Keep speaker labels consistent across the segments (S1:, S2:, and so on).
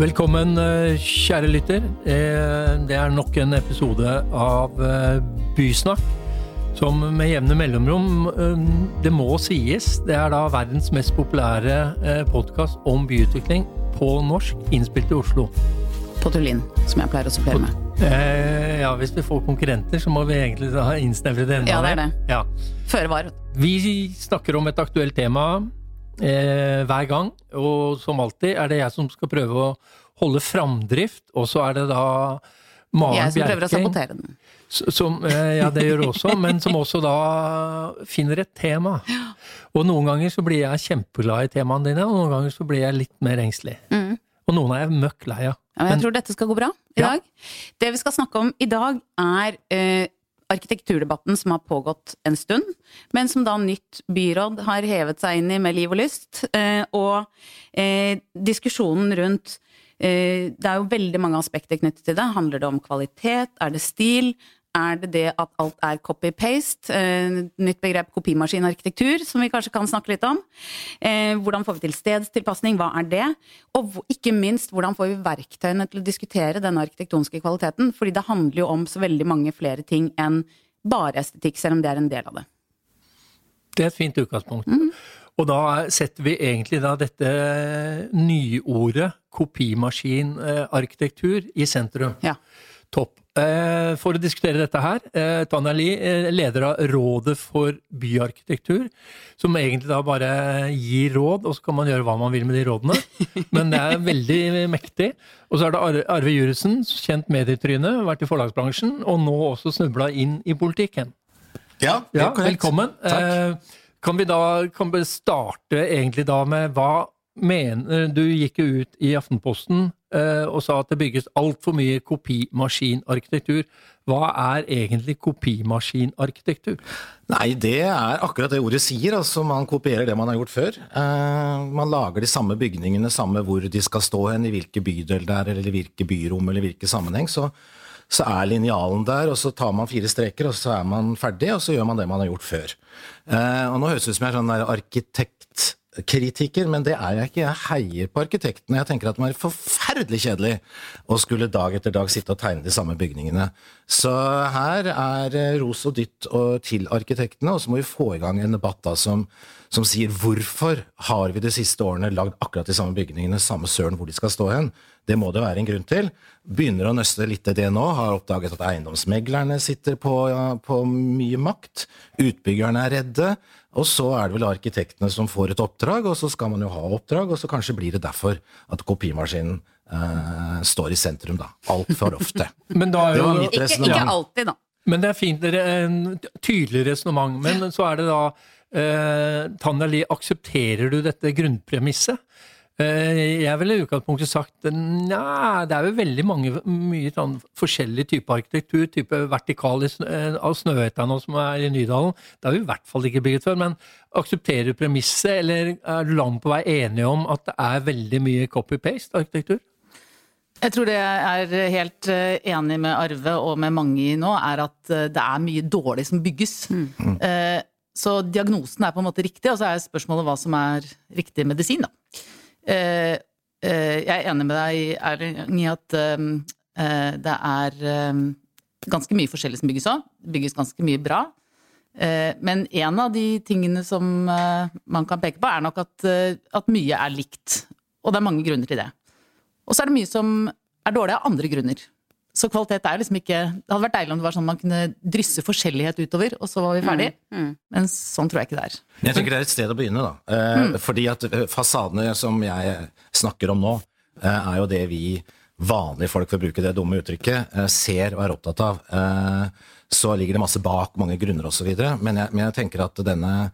S1: Velkommen, eh, kjære lytter. Eh, det er nok en episode av eh, Bysnakk. Som med jevne mellomrom, det må sies, det er da verdens mest populære podkast om byutvikling på norsk, innspilt i Oslo.
S2: På Tullin, som jeg pleier å supplere med.
S1: ja, hvis vi får konkurrenter, så må vi egentlig da innsnevre det enda
S2: Ja, det er det.
S1: Ja.
S2: Føre var.
S1: Vi snakker om et aktuelt tema eh, hver gang. Og som alltid er det jeg som skal prøve å holde framdrift, og så er det da Maren
S2: Jeg som
S1: eh, ja, det gjør det også, men som også da finner et tema. Og noen ganger så blir jeg kjempeglad i temaene dine, og noen ganger så blir jeg litt mer engstelig.
S2: Mm.
S1: Og noen er jeg møkk lei av.
S2: Ja, men jeg tror dette skal gå bra i
S1: Ja.
S2: dag. Det vi skal snakke om i dag, er eh, arkitekturdebatten som har pågått en stund, men som da nytt byråd har hevet seg inn i med liv og lyst. Eh, og eh, diskusjonen rundt Det er jo veldig mange aspekter knyttet til det. Handler det om kvalitet? Er det stil? Er det det at alt er copy-paste? Eh, nytt begrep kopimaskinarkitektur, som vi kanskje kan snakke litt om. Eh, hvordan får vi til stedstilpasning? Hva er det? Og ikke minst, hvordan får vi verktøyene til å diskutere denne arkitektoniske kvaliteten? Fordi det handler jo om så veldig mange flere ting enn bare estetikk, selv om det er en del av det.
S1: Det er et fint utgangspunkt.
S2: Mhm.
S1: Og da setter vi egentlig da dette nyordet kopimaskinarkitektur i sentrum.
S2: Ja.
S1: Topp. Eh, For å diskutere dette her, eh, Tanja Lie, eh, leder av Rådet for byarkitektur, som egentlig da bare gir råd, og så kan man gjøre hva man vil med de rådene. Men det er veldig mektig. Og så er det Arve Juritzen, kjent medietryne, vært i forlagsbransjen, og nå også snubla inn i politikken.
S3: Ja,
S1: Ja, velkommen.
S3: Takk.
S1: Kan vi da kan vi starte egentlig da med hva mener Du gikk jo ut i Aftenposten eh, og sa at det bygges altfor mye kopimaskinarkitektur. Hva er egentlig kopimaskinarkitektur?
S3: Nei, det er akkurat det ordet sier. altså Man kopierer det man har gjort før. Eh, man lager de samme bygningene, samme hvor de skal stå hen, i hvilke bydel det er, eller hvilke byrom, eller hvilke sammenheng. Så, så er linjalen der, og så tar man fire streker, og så er man ferdig, og så gjør man det man har gjort før. Eh, og nå høres det ut som jeg er sånn der arkitektkritiker, men det er jeg ikke. Jeg heier på arkitektene. Jeg tenker at det må være forferdelig kjedelig å skulle dag etter dag sitte og tegne de samme bygningene. Så her er eh, ros og dytt og til arkitektene, og så må vi få i gang en debatt da som, som sier hvorfor har vi de siste årene lagd akkurat de samme bygningene, samme søren hvor de skal stå hen. Det må det være en grunn til. Begynner å nøste litt i det nå, har oppdaget at eiendomsmeglerne sitter på, ja, på mye makt. Utbyggerne er redde. Og så er det vel arkitektene som får et oppdrag, og så skal man jo ha oppdrag, og så kanskje blir det derfor at kopimaskinen eh, står i sentrum, da. Altfor ofte.
S1: Men, da er jo,
S2: Ikke, ikke alltid, da.
S1: men det er fint, dere, en tydelig resonnement. Men så er det da eh, Tanja Lie, aksepterer du dette grunnpremisset? Eh, Jeg ville i utgangspunktet sagt nei, det er jo veldig mange mye sånn forskjellig type arkitektur. Type vertikal eh, av Snøhetta nå som er i Nydalen. Det har vi i hvert fall ikke bygget før. Men aksepterer du premisset, eller er du langt på vei enig om at det er veldig mye copy-paste arkitektur?
S4: Jeg tror det jeg er helt eh, enig med Arve og med mange i nå, er at det er mye dårlig som bygges. Mm. Så diagnosen er på en måte riktig, og så er spørsmålet hva som er riktig medisin, da. Eh, eh, Jeg er enig med deg Erling, i at eh, eh, det er eh, ganske mye forskjellig som bygges òg. Det bygges ganske mye bra. Men en av de tingene som man kan peke på, er nok at, at mye er likt. Og det er mange grunner til det. Og så er det mye som er dårlig av andre grunner. Så kvalitet er liksom ikke Det hadde vært deilig om det var sånn man kunne drysse forskjellighet utover, og så var vi ferdig. Men sånn tror jeg ikke det er.
S3: Jeg tenker det er et sted å begynne, da. Eh, Fordi at eh, fasadene som jeg snakker om nå, eh, er jo det vi vanlige folk, for å bruke det dumme uttrykket, eh, ser og er opptatt av. Eh, så ligger det masse bak, mange grunner osv. Men, jeg- men jeg tenker at denne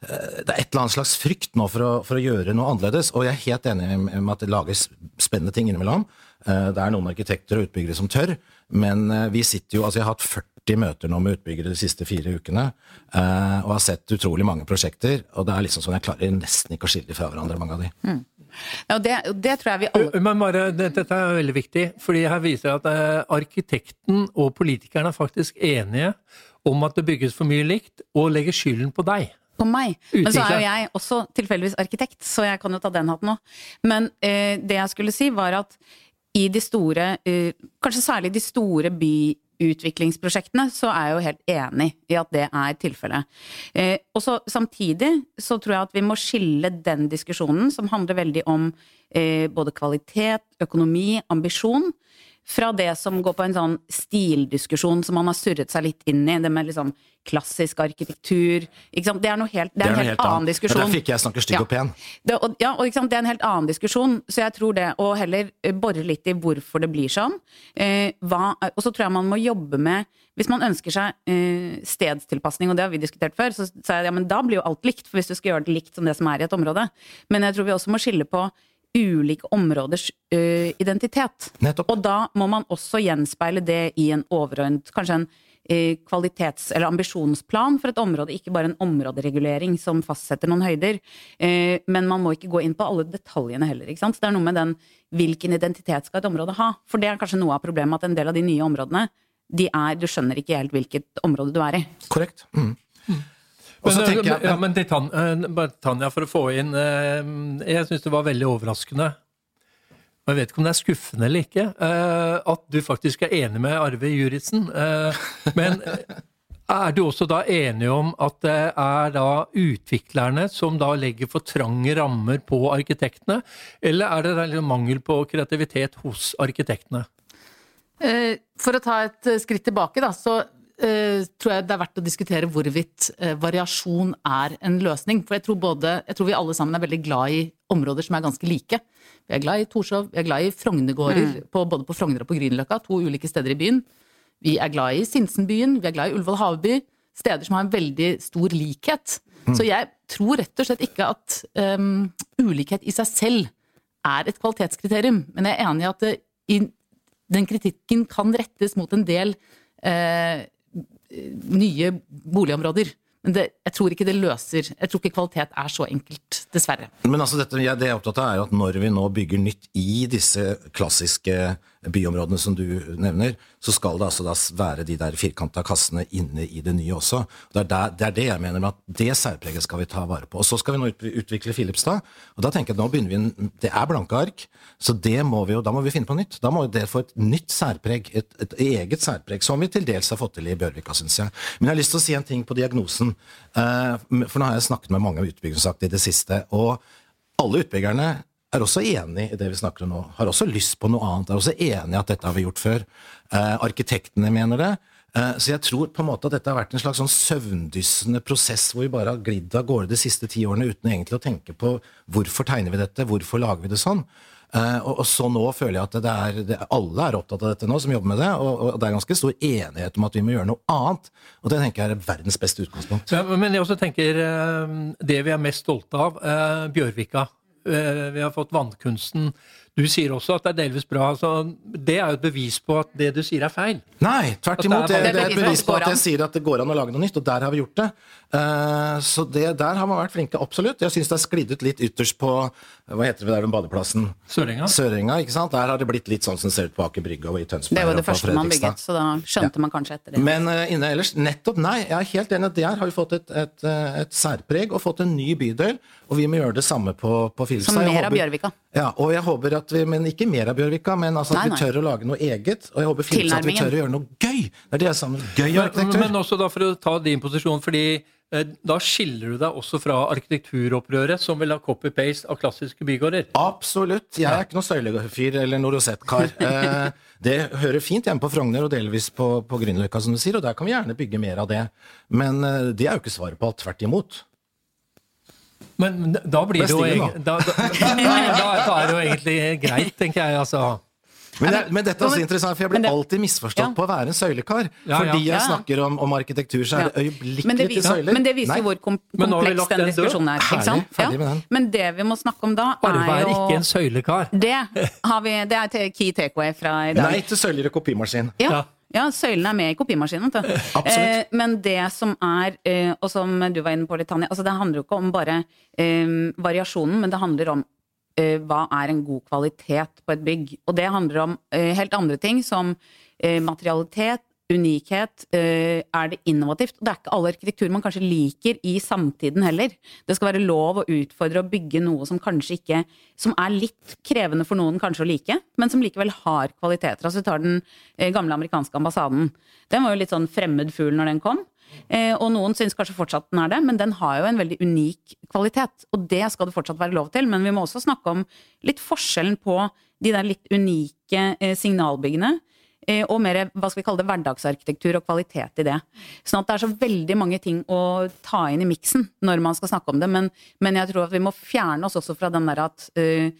S3: det er et eller annet slags frykt nå for å, for å gjøre noe annerledes. Og jeg er helt enig med at det lages spennende ting innimellom. Eh, Det er noen arkitekter og utbyggere som tør, men eh, vi sitter jo Altså, jeg har hatt 40 møter nå med utbyggere de siste fire ukene, eh, og har sett utrolig mange prosjekter. Og det er liksom sånn jeg klarer nesten ikke å skille fra hverandre, mange av de.
S2: Ja, og det, det tror jeg vi alle
S1: Men bare, det- Dette er veldig viktig, fordi her viser at eh, arkitekten og politikerne er faktisk enige om at det bygges for mye likt, og legger skylden på deg.
S2: På meg. Men så er jo jeg også tilfeldigvis arkitekt, så jeg kan jo ta den hatten òg. Men eh, det jeg skulle si, var at i de store, eh, kanskje særlig de store byutviklingsprosjektene, så er jeg jo helt enig i at det er tilfellet. Eh, og så samtidig så tror jeg at vi må skille den diskusjonen som handler veldig om eh, både kvalitet, økonomi, ambisjon, fra det som går på en sånn stildiskusjon som man har surret seg litt inn i, det med liksom klassisk arkitektur. Det er, noe helt, det er en
S3: noe
S2: helt, annen
S3: Det
S2: diskusjon.
S3: er derfor ikke jeg snakker stygg
S2: Ja.
S3: og pen.
S2: Det, og, ja, og det er en helt annen diskusjon, så jeg tror det å heller eh, bore litt i hvorfor det blir sånn. Eh, hva, og så tror jeg man må jobbe med Hvis man ønsker seg eh, stedstilpasning, og det har vi diskutert før, så sa jeg ja, men da blir jo alt likt, for hvis du skal gjøre det likt som det som er i et område. Men jeg tror vi også må skille på ulike områders uh, identitet.
S3: Nettopp.
S2: Og da må man også gjenspeile det i en overordnet, kanskje en eh, kvalitets- eller ambisjonsplan for et område, ikke bare en områderegulering som fastsetter noen høyder. Eh, Men man må ikke gå inn på alle detaljene heller. ikke sant? Så det er noe med den hvilken identitet skal et område ha. For det er kanskje noe av problemet at en del av de nye områdene, de er, du skjønner ikke helt hvilket område du er i.
S3: Korrekt. Mm. Så
S1: Men,
S3: jeg
S1: ja, men til eh, bare Tanja, for å få inn eh, Jeg syns det var veldig overraskende. Og jeg vet ikke om det er skuffende eller ikke, eh, at du faktisk er enig med Arve Juritzen. Men er du også da enig om at det er da utviklerne som da legger for trange rammer på arkitektene, eller er det da mangel på kreativitet hos arkitektene?
S4: Eh, For å ta et skritt tilbake, da, så tror jeg det er verdt å diskutere hvorvidt eh, variasjon er en løsning. For jeg tror, både, jeg tror vi alle sammen er veldig glad i områder som er ganske like. Vi er glad i Torshov, vi er glad i Frognergårder, på, både på Frogner og på Grünerløkka, to ulike steder i byen. Vi er glad i Sinsenbyen, vi er glad i Ullevål Havby. Steder som har en veldig stor likhet. Så jeg tror rett og slett ikke at um, ulikhet i seg selv er et kvalitetskriterium. Men jeg er enig i at det, i, den kritikken kan rettes mot en del eh, nye boligområder. Men det, jeg tror ikke det løser Jeg tror ikke kvalitet er så enkelt, dessverre.
S3: Men altså dette, ja, det jeg er opptatt av, er at når vi nå bygger nytt i disse klassiske byområdene som du nevner, så skal det altså da være de der firkanta kassene inne i det nye også. Det er, der, det er det jeg mener med at det særpreget skal vi ta vare på. Og så skal vi nå ut, utvikle Filipstad, og da tenker jeg at nå begynner vi en, Det er blanke ark, så det må vi jo, da må vi finne på nytt. Da må det få et nytt særpreg, et, et eget særpreg, som vi til dels har fått til i Bjørvika, syns jeg. Men jeg har lyst til å si en ting på diagnosen, eh, for nå har jeg snakket med mange utbyggere i det siste, og alle utbyggerne er også enig i det vi snakker om nå. Har også lyst på noe annet. Er også enig i at dette har vi gjort før. Eh, arkitektene mener det. Eh, så jeg tror på en måte at dette har vært en slags sånn søvndyssende prosess hvor vi bare har glidd av gårde de siste ti årene uten egentlig å tenke på hvorfor tegner vi dette, hvorfor lager vi det sånn. Uh, og, og så nå føler jeg at det er, det, alle er opptatt av dette nå, som jobber med det, og, og det er ganske stor enighet om at vi må gjøre noe annet. Og det tenker jeg er verdens beste utgangspunkt.
S1: Ja, men jeg også tenker uh, det vi er mest stolte av, uh, Bjørvika. Eh, Vi har fått vannkunsten. Du sier også at det er delvis bra. Altså, det er jo et bevis på at det du sier er feil.
S3: Nei, tvert
S1: er
S3: imot. Det, det er et bevis på at jeg sier at det går an å lage noe nytt, og der har vi gjort det. Eh, så det, der har man vært flinke, absolutt. Jeg syns det har sklidd ut litt ytterst på hva heter det der, den badeplassen?
S1: Sørenga.
S3: Sørenga, ikke sant? Der har det blitt litt sånn som det ser ut på Aker Brygge og i Tønsberg.
S2: Det var det første man bygget, så da skjønte man kanskje etter det.
S3: Men eh, inne ellers, nettopp nei. Jeg er helt enig. at Der har vi fått et, et, eh, et særpreg og fått en ny bydel. Og vi må gjøre det samme på, på Filipstad.
S2: Som mer av Bjørvika.
S3: Ja, og jeg håper at vi, men ikke mer av Bjørvika, men altså at
S2: Nei, nei.
S3: vi tør å lage noe eget. Og jeg håper Filipstad at vi tør å gjøre noe gøy. Det er det jeg er Gøy arkitektur.
S1: men også da for å ta din posisjon, fordi eh, da skiller du deg også fra arkitekturopprøret, som vil ha copy-paste av klassiske bygårder.
S3: Absolutt. Jeg er ikke noen søylefyr eller noe rosettkar. Eh, det hører fint hjemme på Frogner og delvis på, på Grünerløkka, som du sier, og der kan vi gjerne bygge mer av det. Men eh, det er jo ikke svaret på alt. Tvert imot.
S1: Men da blir det jo da, da, da, da er det jo egentlig greit, tenker jeg. altså.
S3: Men, det, men dette er også interessant, for jeg blir
S2: det-
S3: alltid misforstått
S2: Ja.
S3: på å være en søylekar.
S1: Ja, ja.
S3: Fordi jeg snakker om, om arkitektur, så er det øyeblikkelig til søyler.
S2: men det viser jo hvor kom kompleks den
S1: den
S2: diskusjonen er. Ikke
S3: Herlig, ferdig med den.
S2: Men det vi må snakke om da,
S1: Arve
S2: er
S1: er
S2: jo
S1: ikke en søylekar.
S2: Det, har vi, det er key takeaway fra i dag.
S3: Nei til søyler og kopimaskin.
S2: Ja.
S1: Ja.
S2: søylene er med i kopimaskinen. Eh, men det som er, eh, og som du var inne på litt, Tanja, altså det handler jo ikke om bare eh, variasjonen, men det handler om eh, hva er en god kvalitet på et bygg. Og det handler om eh, helt andre ting, som eh, materialitet, unikhet? Eh, er det innovativt? Det er ikke all arkitektur man kanskje liker i samtiden heller. Det skal være lov å utfordre og bygge noe som kanskje ikke Som er litt krevende for noen kanskje å like, men som likevel har kvaliteter. Altså vi tar den eh, gamle amerikanske ambassaden. Den var jo litt sånn fremmed fugl når den kom. Eh, og noen syns kanskje fortsatt den er det, men den har jo en veldig unik kvalitet. Og det skal det fortsatt være lov til. Men vi må også snakke om litt forskjellen på de der litt unike signalbyggene. Eh, og mer hva skal vi kalle det, hverdagsarkitektur og kvalitet i det. Sånn at det er så veldig mange ting å ta inn i miksen når man skal snakke om det. Men, men jeg tror at vi må fjerne oss også fra den der at uh,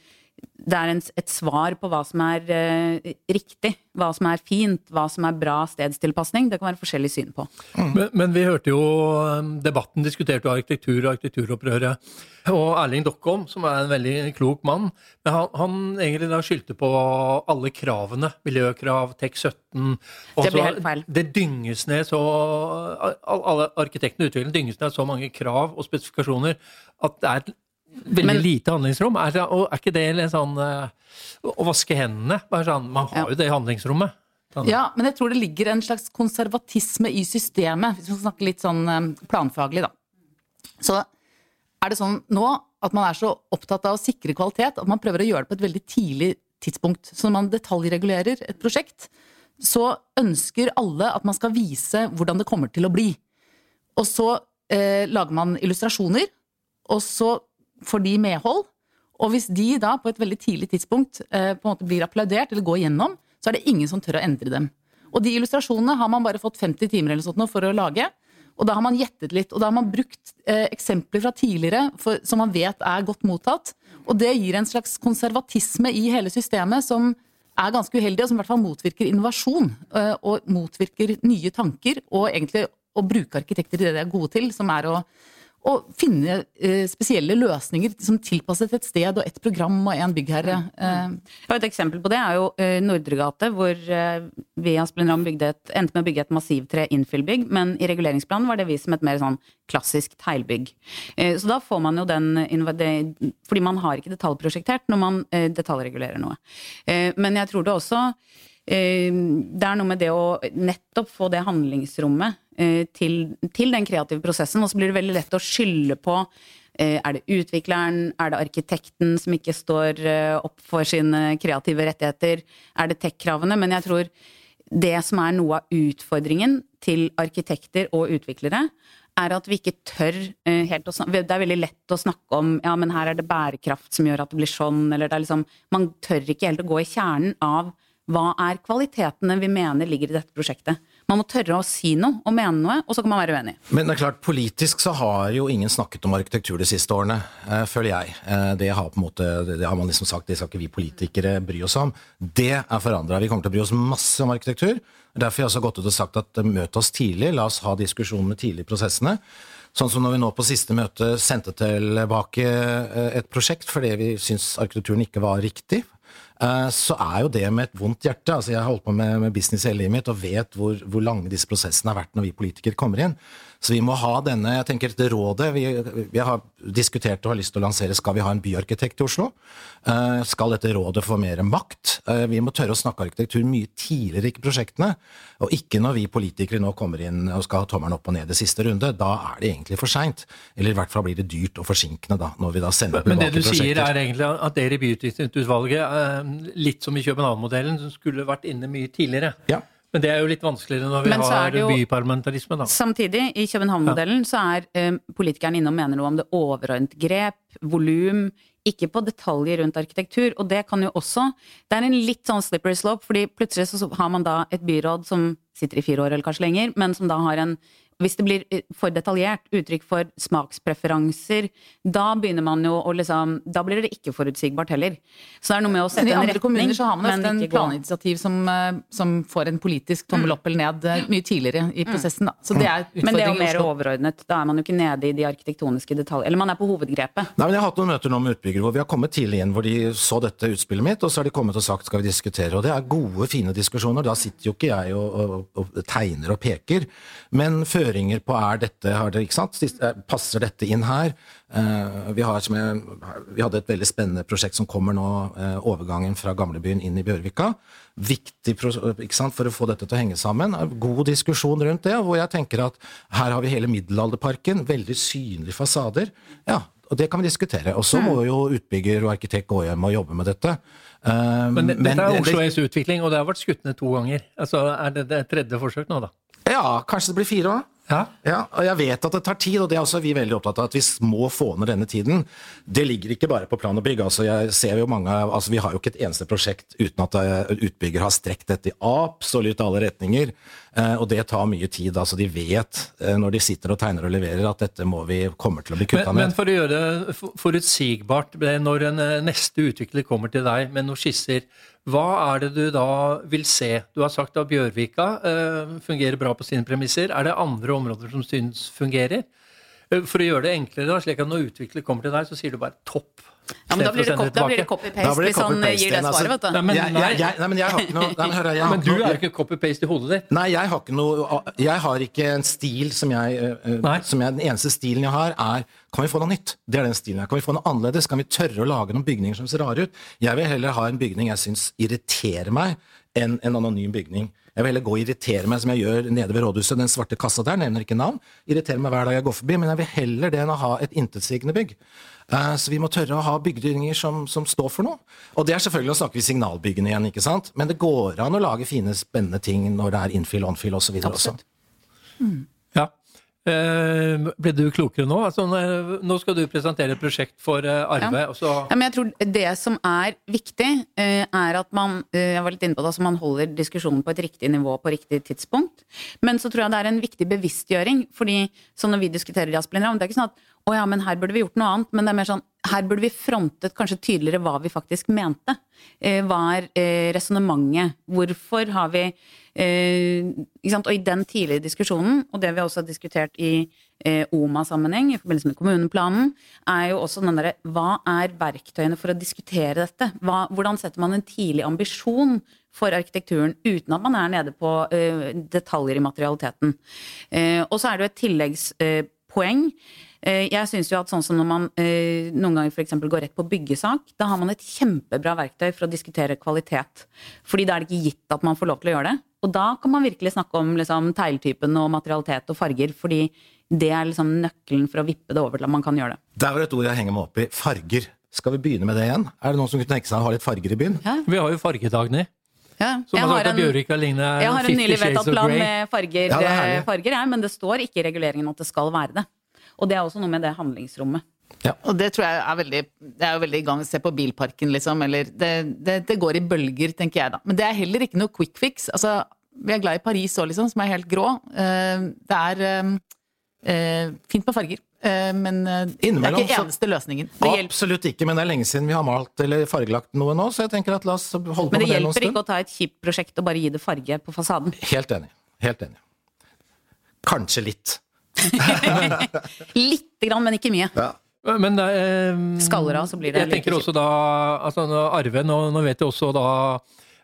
S2: det er en, et svar på hva som er eh, riktig, hva som er fint, hva som er bra stedstilpasning. Det kan være forskjellig syn på.
S1: Mm. Men, men, vi hørte jo um, debatten diskuterte jo arkitektur og arkitekturopprøret. Og Erling Dokkholm, som er en veldig klok mann, han, han egentlig da skyldte på alle kravene. Miljøkrav, TEK17
S2: Det blir helt feil.
S1: Det dynges ned så Alle arkitektene i utviklingen dynges ned så mange krav og spesifikasjoner at det er veldig men, lite handlingsrom. Er, og er ikke det litt sånn uh, Å vaske hendene? Sånn, man har jo det i handlingsrommet.
S4: Sånn. Ja, men jeg tror det ligger en slags konservatisme i systemet, hvis vi skal snakke litt sånn um, planfaglig, da. Så er det sånn nå at man er så opptatt av å sikre kvalitet at man prøver å gjøre det på et veldig tidlig tidspunkt. Så når man detaljregulerer et prosjekt, så ønsker alle at man skal vise hvordan det kommer til å bli. Og så eh, lager man illustrasjoner, og så får de medhold. Og hvis de da på et veldig tidlig tidspunkt eh, på en måte blir applaudert eller går gjennom, så er det ingen som tør å endre dem. Og de illustrasjonene har man bare fått 50 timer eller sånt for å lage. Og da har man gjettet litt, og da har man brukt eh, eksempler fra tidligere for, som man vet er godt mottatt. Og det gir en slags konservatisme i hele systemet som er ganske uheldig, og som i hvert fall motvirker innovasjon. Eh, og motvirker nye tanker, og egentlig å bruke arkitekter i det de er gode til, som er å å finne eh, spesielle løsninger som tilpasset et sted og et program og en byggherre.
S2: Eh. Et eksempel på det er jo eh, Nordregate, hvor eh, vi i Asplin endte med å bygge et massivtre innfyllbygg, men i reguleringsplanen var det vist som et mer sånn klassisk teglbygg. Eh, så da får man jo den Fordi man har ikke detaljprosjektert når man eh, detaljregulerer noe. men jeg tror det også det er noe med det å nettopp få det handlingsrommet Eh, til, til, den kreative prosessen. Og så blir det veldig lett å skylde på eh, er det utvikleren, er det arkitekten som ikke står eh, opp for sine kreative rettigheter, er det tech-kravene? Men jeg tror det som er noe av utfordringen til arkitekter og utviklere, er at vi ikke tør helt å snakke Det er veldig lett å snakke om ja, men her er det bærekraft som gjør at det blir sånn, eller det er liksom Man tør ikke helt å gå i kjernen av hva er kvalitetene vi mener ligger i dette prosjektet. Man må tørre å si noe og mene noe, og så kan man være uenig.
S3: Men det er klart, politisk så har jo ingen snakket om arkitektur de siste årene, eh, føler jeg. Eh, det har måte, det har man liksom sagt, det skal ikke vi politikere bry oss om. Det er forandra. Vi kommer til å bry oss masse om arkitektur. Derfor har jeg også gått ut og sagt at eh, møt oss tidlig, la oss ha diskusjonene tidlig i prosessene. Sånn som når vi nå på siste møte sendte tilbake et prosjekt fordi vi syns arkitekturen ikke var riktig. Eh, så er jo det med et vondt hjerte. altså Jeg har holdt på med, med business hele livet mitt og vet hvor, hvor, lange disse prosessene har vært når vi politikere kommer inn. Så vi må ha denne jeg tenker dette rådet vi, vi har diskutert og har lyst til å lansere skal vi ha en byarkitekt i Oslo. Uh, skal dette rådet få mer makt? Uh, vi må tørre å snakke arkitektur mye tidligere i prosjektene. Og ikke når vi politikere nå kommer inn og skal ha tommelen opp og ned i siste runde. Da er det egentlig for seint. Eller i hvert fall blir det dyrt og forsinkende da, når vi da sender
S1: tilbake prosjekter. Men det du prosjekter. sier er egentlig at dere i byutviklingsutvalget, litt som i København-modellen, som skulle vært inne mye tidligere.
S3: Ja.
S1: Men det er jo litt vanskeligere når vi har jo, byparlamentarisme, da.
S2: Samtidig, i København-modellen, ja. så er um, politikeren inne og mener noe om det overordnet grep, volum, ikke på detaljer rundt arkitektur. Og det kan jo også Det er en litt sånn slippery slope, fordi plutselig så har man da et byråd som sitter i fire år eller kanskje lenger, men som da har en hvis det blir eh, for detaljert, uttrykk for smakspreferanser, da begynner man jo å liksom Da blir det ikke forutsigbart heller. Så det er noe med å sette en retning.
S4: I andre kommuner så har man ofte en planinitiativ som, eh, som, får en politisk tommel opp eller ned eh, mye tidligere i mm. prosessen. Da. Så det er
S2: Men det er jo mer overordnet. Da er man jo ikke nede i de arkitektoniske detaljer. Eller man er på hovedgrepet.
S3: Nei, men Jeg har hatt noen møter nå med utbyggere hvor vi har kommet tidlig inn, hvor de så dette utspillet mitt, og så har de kommet og sagt skal vi diskutere. Og det er gode, fine diskusjoner. Da sitter jo ikke jeg og, og, og tegner og peker. Men før føringer på er dette, har det, ikke sant? Eh, passer dette inn her. Eh, vi, har, som jeg, vi hadde et veldig spennende prosjekt som kommer nå, eh, overgangen fra gamlebyen inn i Bjørvika. Viktig pro- ikke sant, for å få dette til å henge sammen. God diskusjon rundt det, hvor jeg tenker at her har vi hele middelalderparken, veldig synlige fasader. Ja, og det kan vi diskutere. Og så må jo utbygger og arkitekt gå hjem og jobbe med dette. Um,
S1: Men det- dette er Oslo S utvikling, og det har vært skutt ned to ganger. Altså, Er det det tredje forsøk nå, da?
S3: Ja, kanskje det blir fire òg.
S1: Ja.
S3: Ja, og jeg vet at det tar tid, og det er også vi veldig opptatt av at vi må få ned denne tiden. Det ligger ikke bare på plan og bygg. altså jeg ser jo mange, altså Vi har jo ikke et eneste prosjekt uten at eh, utbygger har strekt dette i absolutt alle retninger. Eh, Og det tar mye tid. altså De vet eh, når de sitter og tegner og leverer at dette må vi kommer til å bli kutta
S1: ned. men for å gjøre det forutsigbart, når en eh, neste utvikler kommer til deg med noen skisser, hva er det du da vil se? Du har sagt at Bjørvika eh, fungerer bra på sine premisser. Er det andre områder som synes fungerer? Eh, For å gjøre det enklere, slik at når utvikler kommer til deg, så sier du bare topp.
S2: Ja, men da blir det,
S1: Istedenfor
S2: da blir det copy-paste hvis han
S3: copy-paste
S2: gir det
S3: altså.
S2: svaret, vet du.
S1: Nei, men,
S3: nei. jeg, jeg, nei, men jeg har ikke noe, nei, men hør, jeg har
S1: men du
S3: noe-
S1: er jo ikke copy-paste i hodet ditt.
S3: Nei, jeg har ikke noe Jeg har ikke en stil som jeg, eh, eh, som jeg Den eneste stilen jeg har, er Kan vi få noe nytt? Det er den stilen har. Kan vi få noe annerledes? Kan vi tørre å lage noen bygninger som ser rare ut? Jeg vil heller ha en bygning jeg syns irriterer meg, enn en anonym bygning. Jeg vil heller gå og irritere meg, som jeg gjør nede ved rådhuset. Den svarte kassa der, nevner ikke navn. Irriterer meg hver dag jeg går forbi, men jeg vil heller det enn å ha et intetsigende bygg. Eh, Så vi må tørre å ha bygninger som, som står for noe. Og det er selvfølgelig å snakke vi signalbyggene igjen, ikke sant. Men det går an å lage fine, spennende ting når det er infill, onfill osv. også.
S2: Mm.
S1: Ja. Eh, ble du klokere nå? Altså, nå- skal du presentere et prosjekt for eh, Arve. Ja.
S2: Ja, men jeg tror det som er viktig, eh, er at man jeg var litt inne på det, altså man holder diskusjonen på et riktig nivå på riktig tidspunkt. Men så tror jeg det er en viktig bevisstgjøring. fordi sånn når vi diskuterer Asplin Ravn, det er ikke sånn at å ja, men her burde vi gjort noe annet. Men det er mer sånn her burde vi frontet kanskje tydeligere hva vi faktisk mente. Eh, hva er eh, resonnementet? Hvorfor har vi eh? Og i den tidlige diskusjonen, og det vi også har diskutert i eh, OMA-sammenheng, i forbindelse med kommuneplanen, er jo også den derre Hva er verktøyene for å diskutere dette? Hva, hvordan setter man en tidlig ambisjon for arkitekturen uten at man er nede på eh, detaljer i materialiteten? Eh, og så er det jo et tilleggspoeng. Eh, Jeg synes jo at sånn som når man eh, noen ganger f.eks. går rett på byggesak, da har man et kjempebra verktøy for å diskutere kvalitet. Fordi da er det ikke gitt at man får lov til å gjøre det. Og da kan man virkelig snakke om liksom, tegltypen og materialitet og farger, fordi det er liksom nøkkelen for å vippe det over til at man kan gjøre det.
S3: Der var et ord jeg henger meg opp i. Farger. Skal vi begynne med det igjen? Er det noen som kunne tenke seg å ha litt farger i byen?
S1: Vi har jo fargedagene.
S2: Ja, jeg
S1: har
S2: en, jeg har en nylig vedtatt plan med farger,
S3: Ja, er
S2: eh, farger her, men det står ikke i reguleringen at det skal være det. Og det er også noe med det handlingsrommet.
S4: Og det tror jeg er veldig Det er jo veldig i gang. Se på bilparken, liksom. Eller det, det, det går i bølger, tenker jeg da. Men det er heller ikke noe quick fix. Altså, vi er glad i Paris òg, liksom, som er helt grå. Eh, Det er eh, eh, fint med farger. eh, Men det er ikke eneste løsningen. Det
S3: Absolutt ikke, men det er lenge siden vi har malt eller fargelagt noe nå, så jeg tenker at la oss holde på med
S2: det
S3: noen stund.
S2: Men det hjelper ikke å ta et kjipt prosjekt og bare gi det farge på fasaden.
S3: Helt enig. Helt enig. Kanskje litt.
S2: Lite grann, men ikke mye.
S1: Men det, eh,
S2: Skaller av, så blir det
S1: Jeg tenker også da altså Arve, nå, nå vet jeg også da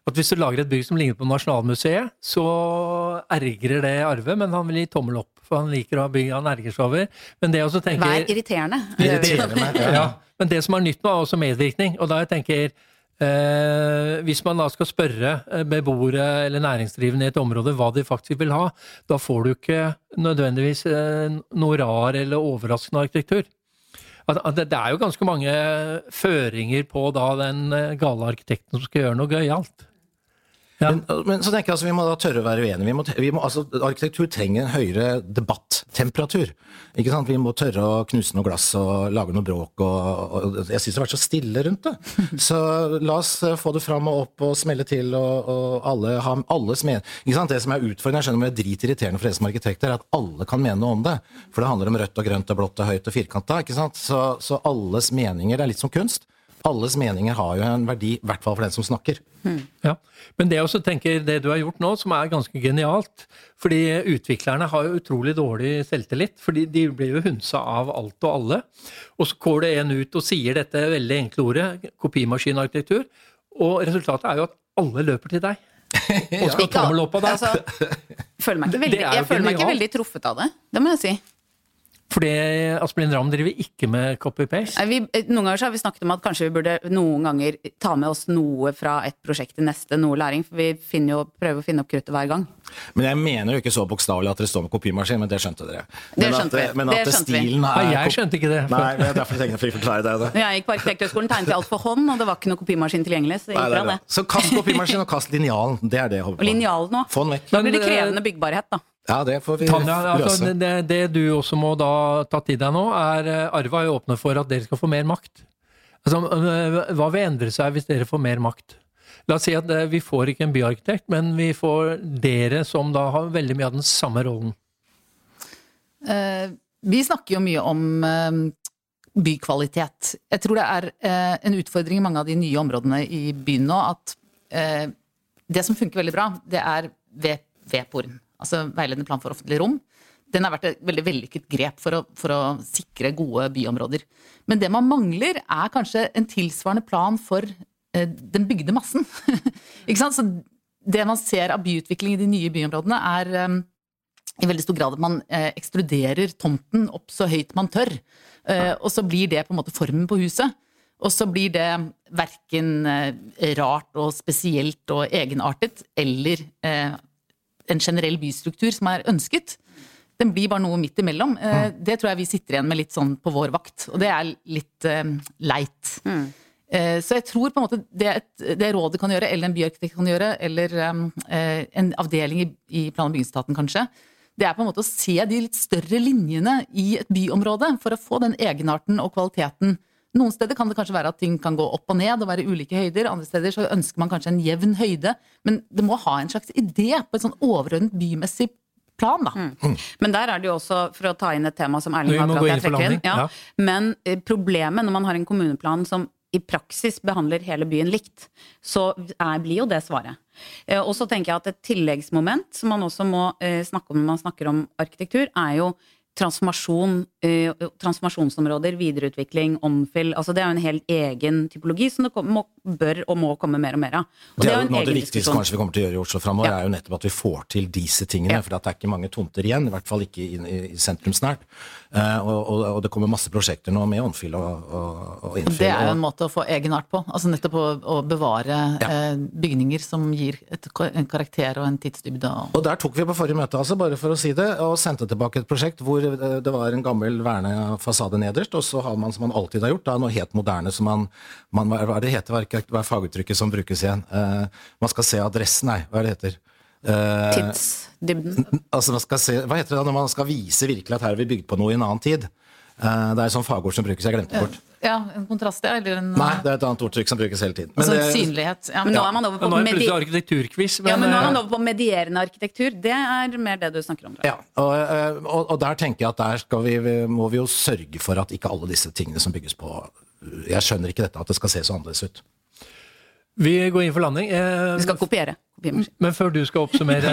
S1: at hvis du lager et bygg som ligner på Nasjonalmuseet, så ergrer det Arve, men han vil gi tommel opp. For han liker å ha bygg han erger seg over. Men det jeg også tenker
S2: Vær irriterende.
S3: irriterende. Ja.
S1: ja. Men det som er nytt nå, er også medvirkning. Og da jeg tenker eh, Hvis man da skal spørre eh, beboere eller næringsdrivende i et område hva de faktisk vil ha, da får du ikke nødvendigvis eh, noe rar eller overraskende arkitektur. At det, det er jo ganske mange føringer på da den eh, gale arkitekten som skal gjøre noe gøyalt. Ja.
S3: Men, men så tenker jeg altså, vi må da tørre å være uenige. Vi må, vi må, altså, arkitektur trenger en høyere debattemperatur. Ikke sant? Vi må tørre å knuse noe glass og lage noe bråk. Og, og jeg syns det har vært så stille rundt det. Så la oss eh, få det fram og opp og smelle til, og, og alle ha alles men... Ikke sant? Det som er utfordrende, jeg skjønner det er dritirriterende for dere som arkitekter, er at alle kan mene noe om det. For det handler om rødt og grønt og blått og høyt og firkanta. Ikke sant? Så, så alles meninger er litt som kunst. Alles meninger har jo en verdi, i hvert fall for den som snakker.
S1: Ja, Men det jeg også tenker, det du har gjort nå, som er ganske genialt fordi utviklerne har jo utrolig dårlig selvtillit. fordi De blir jo hunsa av alt og alle. Og så går det en ut og sier dette veldig enkle ordet, kopimaskinarkitektur. Og resultatet er jo at alle løper til deg. Og skal ha tommel opp av deg.
S2: Altså, føler meg ikke veldig,
S1: er
S2: jeg føler meg ikke veldig truffet av det. Det må jeg si.
S1: Fordi Asplin Ramm driver ikke med copy-paste.
S2: Eh, noen ganger så har vi snakket om at kanskje vi burde noen ganger ta med oss noe fra et prosjekt til neste, noe læring. For vi jo, prøver å finne opp kruttet hver gang.
S3: Men jeg mener jo ikke så bokstavelig at dere står med kopimaskin, men det skjønte dere.
S2: Det skjønte
S3: at,
S2: vi.
S3: Men
S2: Det
S3: at stilen er
S1: jeg skjønte ikke det.
S3: Nei, men derfor tenkte jeg å forklare deg det.
S2: Jeg gikk på Arkitekthøgskolen, tegnet jeg alt for hånd, og det var ikke noe kopimaskin tilgjengelig. Så
S3: Nei, det
S2: det.
S3: Så kast kopimaskin og kast linjalen. Det er det jeg
S2: Og
S3: på
S2: linjalen nå.
S3: Få den vekk.
S2: Da blir det
S1: eh,
S2: krevende byggbarhet, da.
S3: Ja, det får vi
S1: Tanja, altså,
S3: løse.
S1: det, det du også må da ta til deg nå, er Arva er åpnet for at dere skal få mer makt. Altså, øh, hva vil endre seg hvis dere får mer makt? La oss si at eh, vi får ikke en byarkitekt, men vi får dere som da har veldig mye av den samme rollen.
S4: Eh, vi snakker jo mye om eh, bykvalitet. Jeg tror det er eh, en utfordring i mange av de nye områdene i byen nå at eh, det som funker veldig bra, det er VPOR-en. Altså veiledende plan for offentlige rom. Den har vært et veldig vellykket grep for å, for å sikre gode byområder. Men det man mangler, er kanskje en tilsvarende plan for eh, den bygde massen. Ikke sant? Så det man ser av byutvikling i de nye byområdene, er eh, i veldig stor grad at man eh, ekstruderer tomten opp så høyt man tør. Eh, og så blir det på en måte formen på huset. Og så blir det verken eh, rart og spesielt og egenartet eller eh, en generell bystruktur som er ønsket. Den blir bare noe midt imellom. Mm. det tror jeg vi sitter igjen med litt sånn på vår vakt, og det er litt eh, leit. Eh, Så jeg tror på en måte det, et, det rådet kan gjøre, eller en byarkitekt kan gjøre, eller eh, en avdeling i, i plan- og bygningsetaten kanskje, det er på en måte å se de litt større linjene i et byområde for å få den egenarten og kvaliteten. Noen steder kan det kanskje være at ting kan gå opp og ned og være ulike høyder. Andre steder så ønsker man kanskje en jevn høyde. Men det må ha en slags idé på et sånn overordnet bymessig plan, da.
S2: Men der er det jo også, for å ta inn et tema som Erling
S1: har jeg
S2: akkurat
S1: for
S2: trekker inn, ja.
S1: ja.
S2: Men eh, problemet når man har en kommuneplan som i praksis behandler hele byen likt, så er, blir jo det svaret. Eh, Og så tenker jeg at et tilleggsmoment som man også må eh, snakke om når man snakker om arkitektur, er jo transformasjon, eh, transformasjonsområder, videreutvikling, omfyll Altså det er jo en helt egen typologi som det kom, må, bør og må komme mer og mer av. Og
S3: Det er
S2: jo en
S3: noe av det viktigste
S2: diskusjon.
S3: kanskje vi kommer til å gjøre i Oslo framover,
S2: Ja.
S3: er jo nettopp at vi får til disse tingene.
S2: Ja.
S3: For det er ikke mange tomter igjen, i hvert fall ikke i, i, i sentrumsnært. Eh, og, og, og det kommer masse prosjekter nå med åndfyll og, og, innfyll.
S4: Det er jo en måte å få egenart på. Altså nettopp å, å bevare
S3: Ja.
S4: eh, bygninger som gir et, en karakter og en tidsdybde. Og,
S3: der tok vi på forrige møte, altså, bare for å si det, og sendte tilbake et prosjekt hvor eh, det var en gammel vernefasade nederst, og så har man som man alltid har gjort, da, noe helt moderne som man, man Hva er det heter, hva er- faguttrykket som brukes igjen? Man skal se adressen, nei, hva er det heter? Eh,
S2: Tidsdybden.
S3: Altså, man skal se, hva heter det da når man skal vise virkelig at her har vi bygd på noe i en annen tid? Eh, det er et sånt fagord som brukes, jeg glemte det bort.
S4: ja, en kontrast, ja. Eller en
S3: Nei, det er et annet ordtrykk som brukes hele tiden. Men
S4: altså,
S3: det,
S4: synlighet. Ja.
S2: Men nå er man over på
S1: nå er
S2: medi
S1: arkitekturquiz.
S2: ja, men nå er man
S1: eh,
S2: over på medierende arkitektur. Det er mer det du snakker om. tror
S3: ja, og, og, og der tenker jeg at der skal vi, må vi jo sørge for at ikke alle disse tingene som bygges på Jeg skjønner ikke dette, at det skal se så annerledes ut.
S1: Vi går inn for landing. Eh,
S2: Vi skal kopiere.
S1: Men før du skal oppsummere,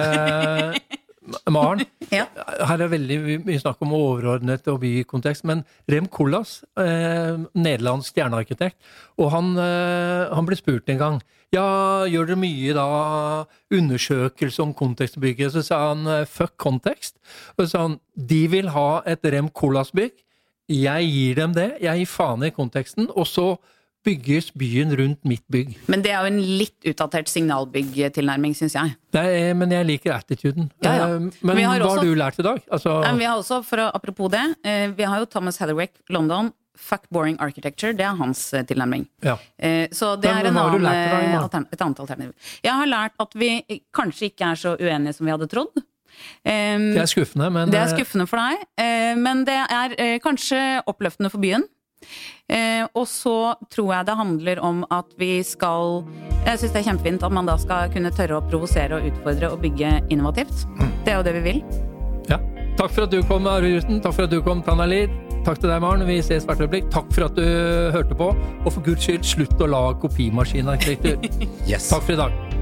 S1: Maren.
S2: Ja.
S1: Her er veldig mye snakk om overordnet og bykontekst, men Rem Koolhaas, eh, nederlandsk stjernearkitekt, og han, eh, han ble spurt en gang ja, gjør dere mye da undersøkelse om kontekstbygget? Så sa han eh, fuck kontekst. Og så sa han de vil ha et Rem Koolhaas-bygg. Jeg gir dem det. Jeg gir faen i konteksten. Og så bygges byen rundt mitt bygg.
S2: Men det er jo en litt utdatert signalbyggtilnærming, syns jeg.
S1: Nei, men jeg liker attituden.
S2: Ja, ja.
S1: Eh, Men
S2: har
S1: hva har
S2: også-
S1: du lært i dag? Altså,
S2: Men vi har også, for å, apropos det, eh, vi har jo Thomas Heatherwick, London. Fuck boring architecture. Det er hans eh, tilnærming.
S1: ja.
S2: Eh, Så det
S1: Men
S2: er annen,
S1: dag,
S2: eh, et annet alternativ. Jeg har lært at vi kanskje ikke er så uenige som vi hadde trodd. Um,
S1: Det er skuffende, men
S2: Det er
S1: eh,
S2: skuffende for deg, eh, men det er eh, kanskje oppløftende for byen. Eh, og så tror jeg det handler om at vi skal Jeg syns det er kjempefint at man da skal kunne tørre å provosere og utfordre og bygge innovativt. Det er jo det vi vil.
S1: ja. Takk for at du kom, Are Rusten. Takk for at du kom, Tanali. Takk til deg, Maren. Vi ses hvert øyeblikk. Takk for at du hørte på. Og for guds skyld, slutt å lage kopimaskinarkitektur.
S3: Yes.
S1: Takk for i dag.